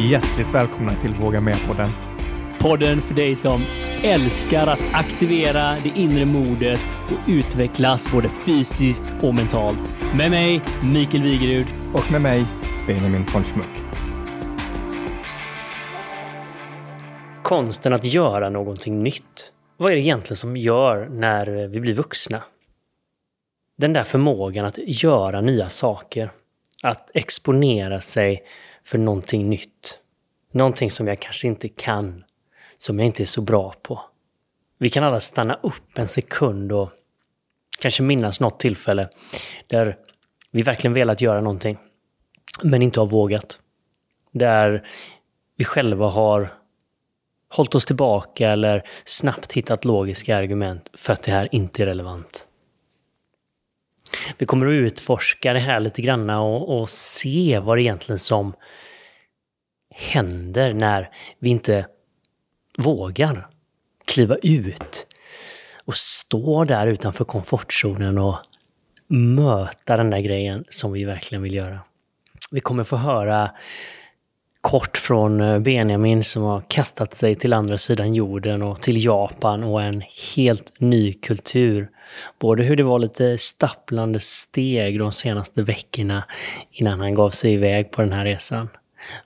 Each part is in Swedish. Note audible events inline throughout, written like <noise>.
hjärtligt välkomna till Våga Med-podden. Podden för dig som älskar att aktivera det inre modet och utvecklas både fysiskt och mentalt. Med mig, Mikael Wigerud. Och med mig, Benjamin von Schmuck. Konsten att göra någonting nytt. Vad är det egentligen som gör när vi blir vuxna? Den där förmågan att göra nya saker. Att exponera sig för någonting nytt. Någonting som jag kanske inte kan. Som jag inte är så bra på. Vi kan alla stanna upp en sekund och kanske minnas något tillfälle där vi verkligen velat göra någonting, men inte har vågat. Där vi själva har hållit oss tillbaka eller snabbt hittat logiska argument för att det här inte är relevant. Vi kommer att utforska det här lite grann och, och se vad det egentligen som händer när vi inte vågar kliva ut och stå där utanför komfortzonen och möta den där grejen som vi verkligen vill göra. Vi kommer få höra kort från eh, Benjamin som har kastat sig till andra sidan jorden och till Japan och en helt ny kultur. Både hur det var lite stapplande steg de senaste veckorna innan han gav sig iväg på den här resan.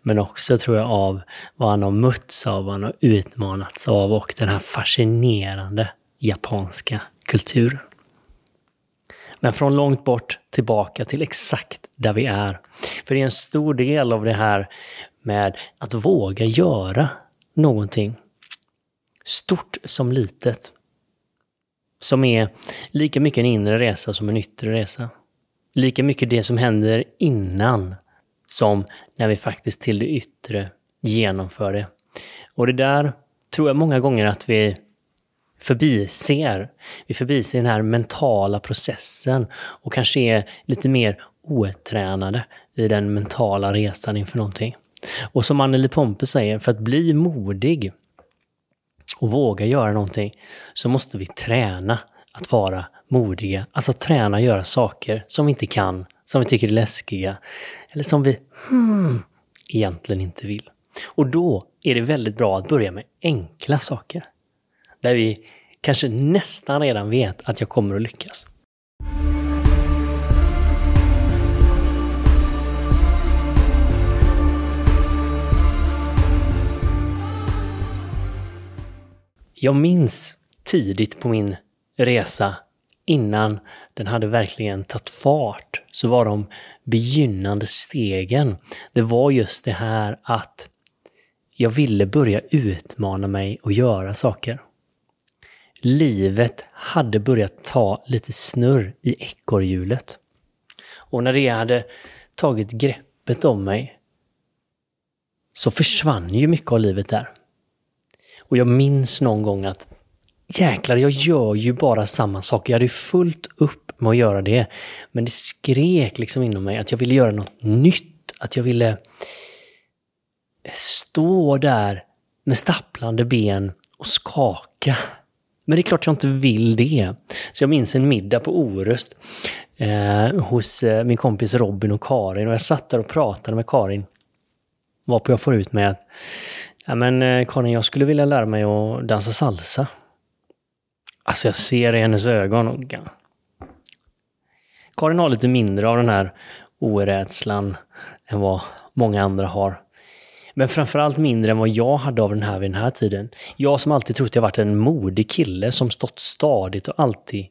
Men också tror jag av vad han har mötts av, vad han har utmanats av och den här fascinerande japanska kulturen. Men från långt bort tillbaka till exakt där vi är. För det är en stor del av det här med att våga göra någonting. Stort som litet. Som är lika mycket en inre resa som en yttre resa. Lika mycket det som händer innan som när vi faktiskt till det yttre genomför det. Och det där tror jag många gånger att vi förbiser. Vi förbiser den här mentala processen och kanske är lite mer otränade i den mentala resan inför någonting. Och som Anneli Pompe säger, för att bli modig och våga göra någonting så måste vi träna att vara modiga. Alltså träna att göra saker som vi inte kan, som vi tycker är läskiga eller som vi hmm, egentligen inte vill. Och då är det väldigt bra att börja med enkla saker. Där vi kanske nästan redan vet att jag kommer att lyckas. Jag minns tidigt på min resa innan den hade verkligen tagit fart så var de begynnande stegen. Det var just det här att jag ville börja utmana mig och göra saker. Livet hade börjat ta lite snurr i ekorrhjulet. Och när det hade tagit greppet om mig så försvann ju mycket av livet där. Och jag minns någon gång att jäklar, jag gör ju bara samma sak. Jag hade fullt upp med att göra det. Men det skrek liksom inom mig att jag ville göra något nytt. Att jag ville stå där med stapplande ben och skaka. Men det är klart jag inte vill det. Så jag minns en middag på Orust eh, hos eh, min kompis Robin och Karin. Och jag satt där och pratade med Karin. Varpå jag får ut med att ja, men, eh, Karin, jag skulle vilja lära mig att dansa salsa. Alltså jag ser i hennes ögon. Och... Karin har lite mindre av den här orädslan än vad många andra har. Men framförallt mindre än vad jag hade av den här vid den här tiden. Jag som alltid trott jag varit en modig kille som stått stadigt och alltid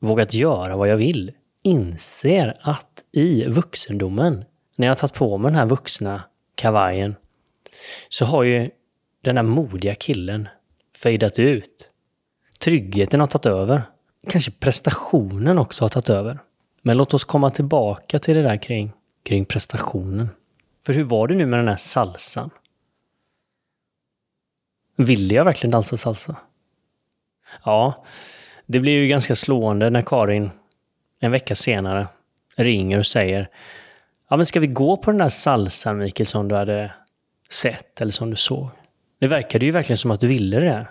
vågat göra vad jag vill, inser att i vuxendomen, när jag tagit på mig den här vuxna kavajen, så har ju den här modiga killen fejdat ut. Tryggheten har tagit över. Kanske prestationen också har tagit över. Men låt oss komma tillbaka till det där kring, kring prestationen. För hur var det nu med den här salsan? Ville jag verkligen dansa salsa? Ja, det blir ju ganska slående när Karin en vecka senare ringer och säger Ja, men ska vi gå på den där salsan, Mikael, som du hade sett eller som du såg? Det verkade ju verkligen som att du ville det.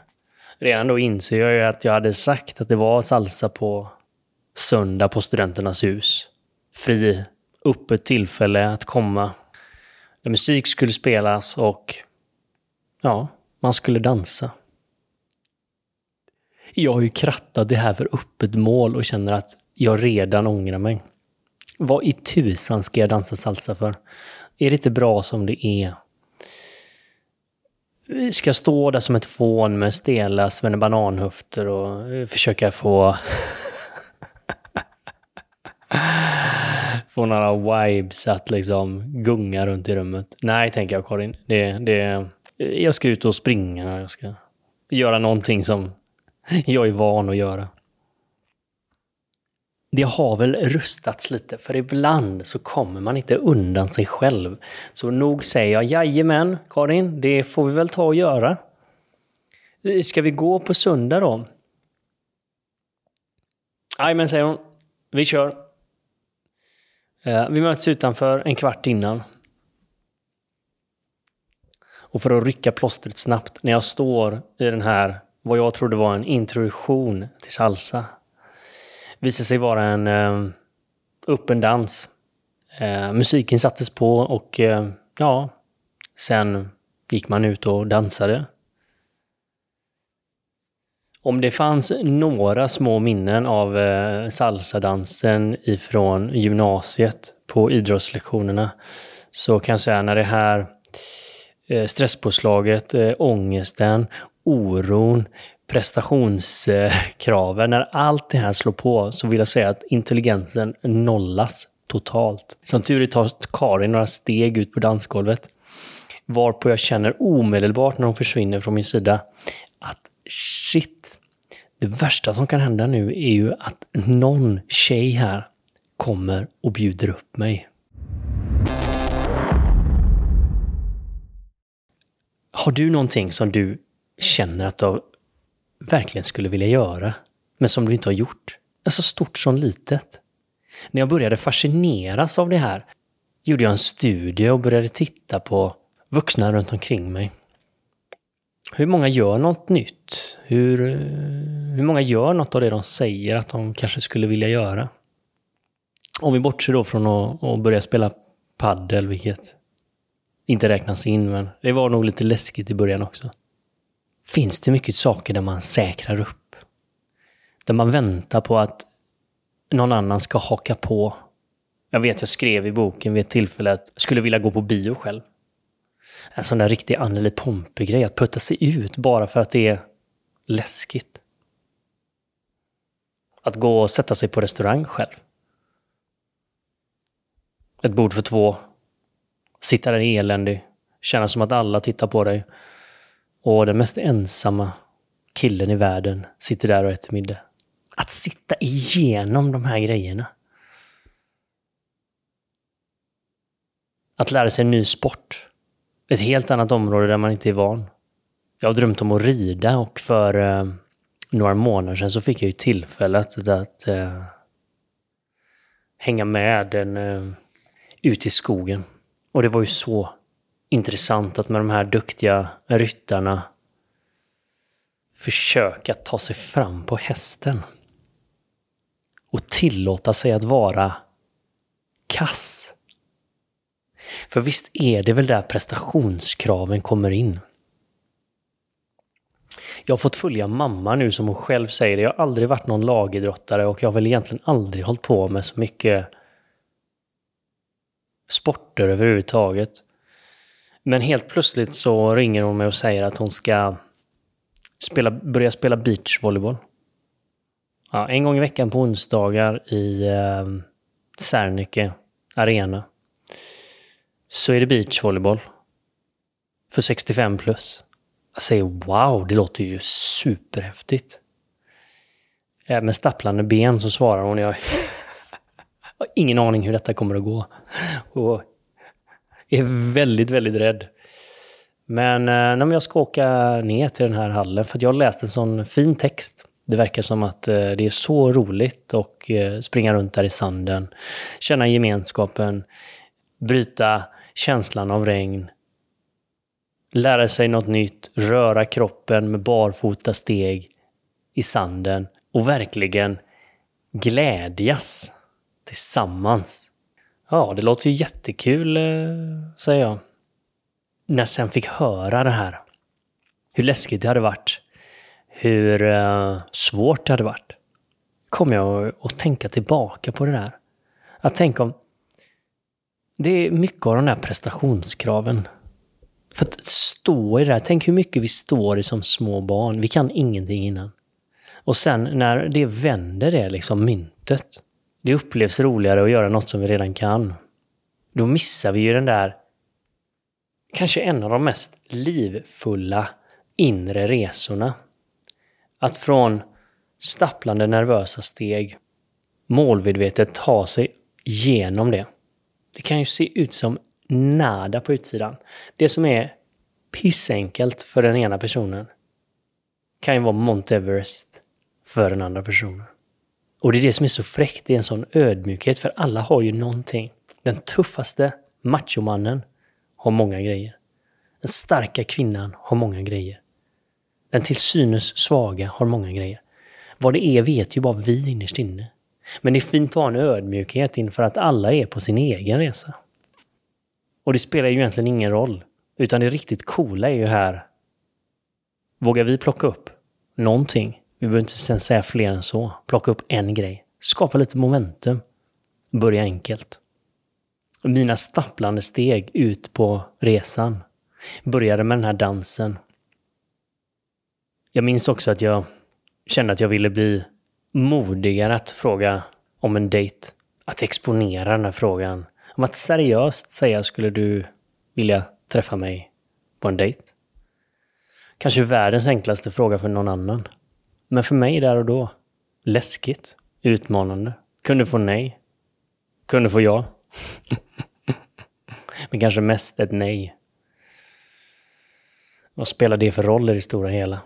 Redan då inser jag ju att jag hade sagt att det var salsa på söndag på Studenternas hus. Fri, öppet tillfälle att komma Där musik skulle spelas och ja, man skulle dansa. Jag har ju krattat det här för öppet mål och känner att jag redan ångrar mig. Vad i tusan ska jag dansa salsa för? Är det inte bra som det är? Ska jag stå där som ett fån med stela bananhöfter och eh, försöka få... <laughs> få några vibes att liksom gunga runt i rummet? Nej, tänker jag Karin. Det, det, jag ska ut och springa. Jag ska göra någonting som <laughs> jag är van att göra det har väl rustats lite, för ibland så kommer man inte undan sig själv. Så nog säger jag jajamän, Karin, det får vi väl ta och göra. Ska vi gå på söndag då? Jajamän, säger hon. Vi kör. Eh, vi möts utanför en kvart innan. Och för att rycka plåstret snabbt, när jag står i den här, vad jag trodde var en introduktion till salsa, visade sig vara en eh, öppen dans. Eh, musiken sattes på och eh, ja, sen gick man ut och dansade. Om det fanns några små minnen av eh, salsadansen ifrån gymnasiet på idrottslektionerna så kan jag säga när det här eh, stresspåslaget, eh, ångesten, oron, prestationskraven, när allt det här slår på så vill jag säga att intelligensen nollas totalt. Som tur är tar Karin några steg ut på dansgolvet. Varpå jag känner omedelbart när hon försvinner från min sida att shit, det värsta som kan hända nu är ju att någon tjej här kommer och bjuder upp mig. Har du någonting som du känner att du har verkligen skulle vilja göra, men som du inte har gjort. Alltså stort som litet. När jag började fascineras av det här gjorde jag en studie och började titta på vuxna runt omkring mig. Hur många gör något nytt? Hur, eh, hur många gör något av det de säger att de kanske skulle vilja göra? Om vi bortser då från att, att börja spela paddel, vilket inte räknas in, men det var nog lite läskigt i början också finns det mycket saker där man säkrar upp. Där man väntar på att någon annan ska haka på. Jag vet, jag skrev i boken vid ett tillfälle att jag skulle vilja gå på bio själv. En sån där riktig Anneli Pompe-grej, att putta sig ut bara för att det är läskigt. Att gå och sätta sig på restaurang själv. Ett bord för två. Sitta där eländig. Känna som att alla tittar på dig. Och den mest ensamma killen i världen sitter där och äter middag. Att sitta igenom de här grejerna. Att lära sig en ny sport. Ett helt annat område där man inte är van. Jag har drömt om att rida och för eh, några månader sedan så fick jag ju tillfället att, att eh, hänga med den eh, ut i skogen. Och det var ju så intressant att med de här duktiga ryttarna försöka ta sig fram på hästen. Och tillåta sig att vara kass. För visst är det väl där prestationskraven kommer in. Jag har fått följa mamma nu som hon själv säger. Jag har aldrig varit någon lagidrottare och jag har väl egentligen aldrig hållit på med så mycket sporter överhuvudtaget. Men helt plötsligt så ringer hon mig och säger att hon ska spela, börja spela beachvolleyboll. Ja, en gång i veckan på onsdagar i eh, Serneke Arena så är det beachvolleyboll. För 65 plus. Jag säger wow, det låter ju superhäftigt. Äh, med stapplande ben så svarar hon. <laughs> Jag har ingen aning hur detta kommer att gå. Och är väldigt, väldigt rädd. Men eh, nej, men jag ska åka ner till den här hallen, för jag har läst en sån fin text. Det verkar som att eh, det är så roligt att eh, springa runt där i sanden, känna gemenskapen, bryta känslan av regn, lära sig något nytt, röra kroppen med barfota steg i sanden och verkligen glädjas tillsammans. Ja, det låter ju jättekul, eh, säger jag. när jag sen fick höra det här, hur läskigt det hade varit, hur eh, svårt det hade varit, kom jag att tänka tillbaka på det där. Att tänka om... Det är mycket av de där prestationskraven. För att stå i det där, tänk hur mycket vi står i som små barn. Vi kan ingenting innan. Och sen när det vänder det liksom myntet. Det upplevs roligare att göra något som vi redan kan. Då missar vi ju den där kanske en av de mest livfulla inre resorna. Att från stapplande nervösa steg målmedvetet ta sig genom det. Det kan ju se ut som nada på utsidan. Det som är pissenkelt för den ena personen kan ju vara Mount Everest för den andra personen. Och det är det som är så fräckt, det är en sån ödmjukhet, för alla har ju någonting. Den tuffaste machomannen har många grejer. Den starka kvinnan har många grejer. Den till synes svaga har många grejer. Vad det är vet ju bara vi innerst inne. Men det är fint att ha en ödmjukhet inför att alla är på sin egen resa. Och det spelar ju egentligen ingen roll. Utan det riktigt coola är ju här, vågar vi plocka upp någonting? Vi behöver inte sen säga fler än så. Plocka upp en grej. Skapa lite momentum. Börja enkelt. Mina stapplande steg ut på resan började med den här dansen. Jag minns också att jag kände att jag ville bli modigare att fråga om en dejt. Att exponera den här frågan. Om att seriöst säga skulle du vilja träffa mig på en dejt? Kanske världens enklaste fråga för någon annan. Men för mig där och då, läskigt, utmanande. Kunde få nej. Kunde få ja. <laughs> Men kanske mest ett nej. Vad spelar det för roll i det stora hela?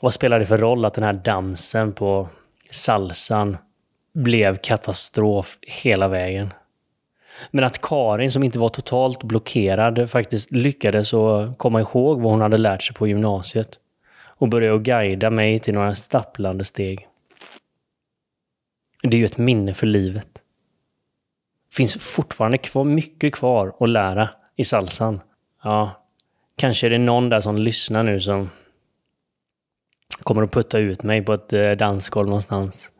Vad spelar det för roll att den här dansen på salsan blev katastrof hela vägen? Men att Karin, som inte var totalt blockerad, faktiskt lyckades att komma ihåg vad hon hade lärt sig på gymnasiet och började guida mig till några stapplande steg. Det är ju ett minne för livet. Det finns fortfarande kvar, mycket kvar att lära i salsan. Ja, kanske är det någon där som lyssnar nu som kommer att putta ut mig på ett eh, dansgolv någonstans.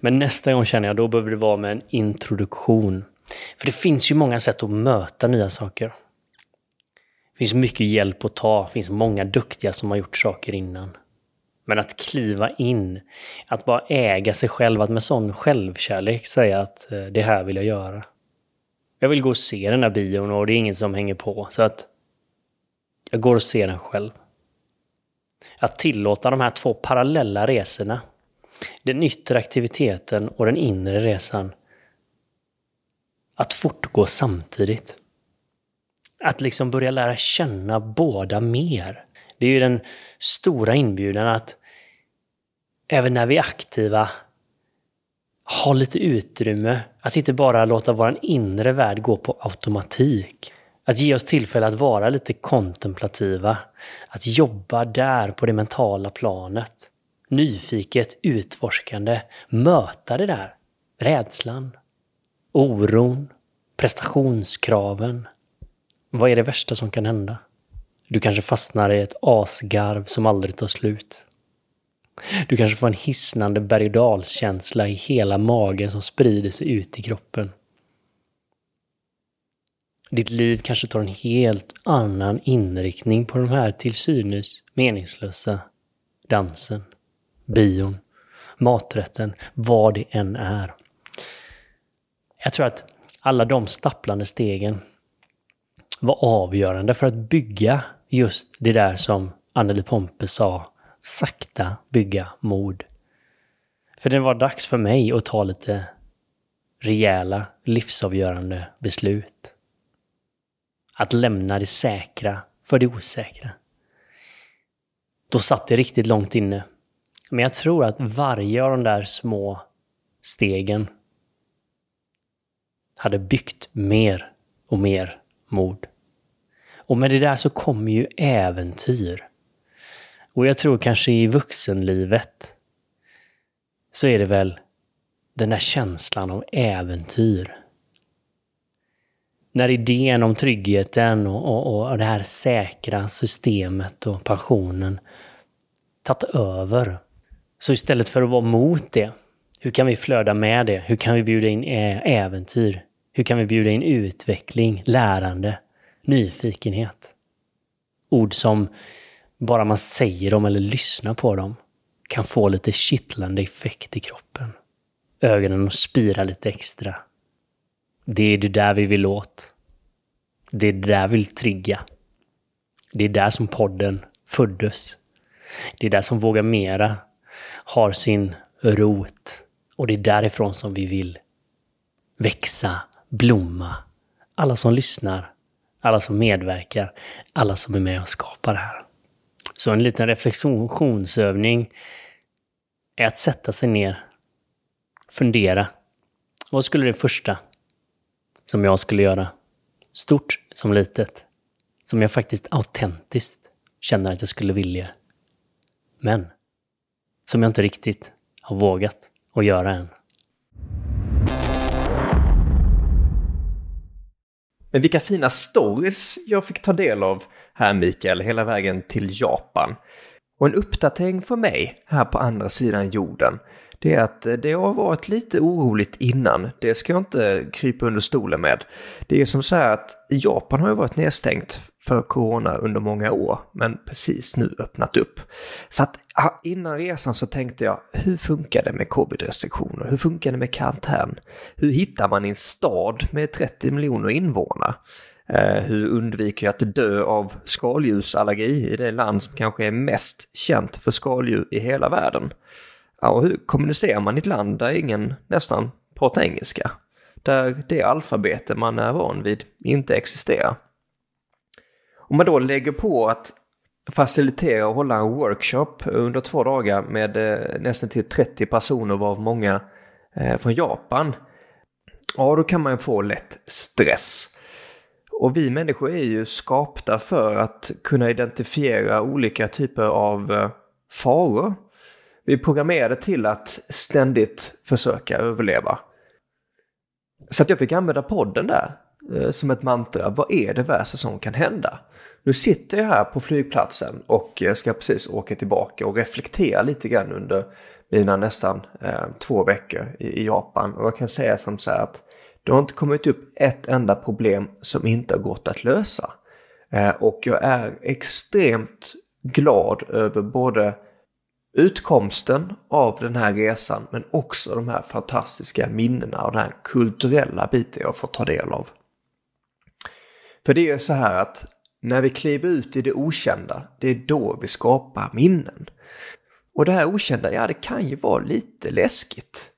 Men nästa gång känner jag då behöver det vara med en introduktion. För det finns ju många sätt att möta nya saker. Det finns mycket hjälp att ta, det finns många duktiga som har gjort saker innan. Men att kliva in, att bara äga sig själv, att med sån självkärlek säga att eh, det här vill jag göra. Jag vill gå och se den här bion och det är ingen som hänger på, så att jag går och ser den själv. Att tillåta de här två parallella resorna, den yttre aktiviteten och den inre resan, att fortgå samtidigt. Att liksom börja lära känna båda mer. Det är ju den stora inbjudan att även när vi är aktiva ha lite utrymme. Att inte bara låta vår inre värld gå på automatik. Att ge oss tillfälle att vara lite kontemplativa. Att jobba där på det mentala planet. Nyfiket, utforskande. Möta det där. Rädslan. Oron. Prestationskraven. Vad är det värsta som kan hända? Du kanske fastnar i ett asgarv som aldrig tar slut. Du kanske får en hisnande berg och dalskänsla i hela magen som sprider sig ut i kroppen. Ditt liv kanske tar en helt annan inriktning på den här till synes meningslösa dansen, bion, maträtten, vad det än är. Jag tror att alla de stapplande stegen var avgörande för att bygga just det där som Anneli Pompe sa, sakta bygga mod. För det var dags för mig att ta lite rejäla, livsavgörande beslut. Att lämna det säkra för det osäkra. Då satt det riktigt långt inne. Men jag tror att varje av de där små stegen hade byggt mer och mer mord. Och med det där så kommer ju äventyr. Och jag tror kanske i vuxenlivet så är det väl den där känslan av äventyr. När idén om tryggheten och, och, och det här säkra systemet och pensionen tagit över. Så istället för att vara mot det, hur kan vi flöda med det? Hur kan vi bjuda in äventyr? Hur kan vi bjuda in utveckling, lärande, nyfikenhet? Ord som bara man säger dem eller lyssnar på dem kan få lite kittlande effekt i kroppen. Ögonen spirar lite extra. Det är det där vi vill åt. Det är det där vi vill trigga. Det är där som podden föddes. Det är där som Våga Mera har sin rot. Och det är därifrån som vi vill växa, blomma. Alla som lyssnar, alla som medverkar, alla som är med och skapar det här. Så en liten reflektionsövning är att sätta sig ner, fundera. Vad skulle det första som jag skulle göra, stort som litet, som jag faktiskt autentiskt känner att jag skulle vilja, men som jag inte riktigt har vågat att göra än. Men vilka fina stories jag fick ta del av här Mikael, hela vägen till Japan. Och en uppdatering för mig här på andra sidan jorden, det är att eh, det har varit lite oroligt innan. Det ska jag inte krypa under stolen med. Det är som så här att Japan har ju varit nedstängt för corona under många år, men precis nu öppnat upp. Så att innan resan så tänkte jag, hur funkar det med covid-restriktioner? Hur funkar det med karantän? Hur hittar man i en stad med 30 miljoner invånare? Eh, hur undviker jag att dö av skaldjursallergi i det land som kanske är mest känt för skaldjur i hela världen? Ja, och hur kommunicerar man i ett land där ingen nästan pratar engelska? Där det alfabete man är van vid inte existerar. Om man då lägger på att facilitera och hålla en workshop under två dagar med eh, nästan till 30 personer varav många eh, från Japan. Ja, då kan man få lätt stress. Och vi människor är ju skapta för att kunna identifiera olika typer av eh, faror. Vi är programmerade till att ständigt försöka överleva. Så att jag fick använda podden där eh, som ett mantra. Vad är det värsta som kan hända? Nu sitter jag här på flygplatsen och eh, ska precis åka tillbaka och reflektera lite grann under mina nästan eh, två veckor i, i, Japan. Och jag kan säga som så här att det har inte kommit upp ett enda problem som inte har gått att lösa. Eh, och jag är extremt glad över både utkomsten av den här resan men också de här fantastiska minnena och den här kulturella biten jag får ta del av. För det är så här att när vi kliver ut i det okända, det är då vi skapar minnen. Och det här okända, ja det kan ju vara lite läskigt.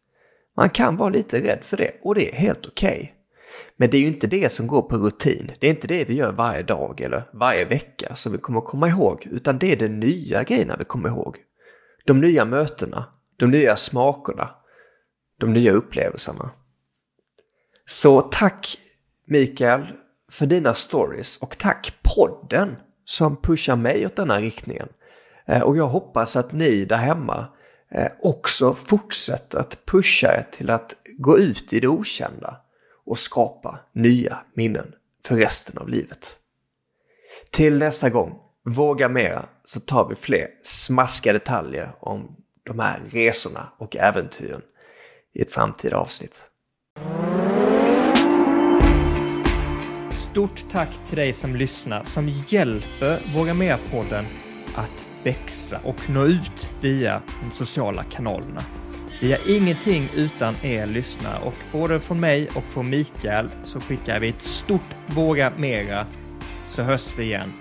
Man kan vara lite rädd för det och det är helt okej. Okay. Men det är ju inte det som går på rutin. Det är inte det vi gör varje dag eller varje vecka som vi kommer komma ihåg, utan det är de nya grejerna vi kommer ihåg. De nya mötena, de nya smakerna, de nya upplevelserna. Så tack Mikael för dina stories och tack podden som pushar mig åt denna riktningen. Eh, och jag hoppas att ni där hemma eh, också fortsätter att pusha er till att gå ut i det okända och skapa nya minnen för resten av livet. Till nästa gång, våga mera, så tar vi fler smaskiga detaljer om de här resorna och äventyren i ett framtida avsnitt. Stort tack till dig som lyssnar, som hjälper Våga Mer-podden att växa och nå ut via de sociala kanalerna. Vi har ingenting utan er lyssnare och både från mig och från Mikael så skickar vi ett stort Våga Mera så hörs vi igen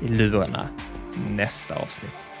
i lurarna nästa avsnitt.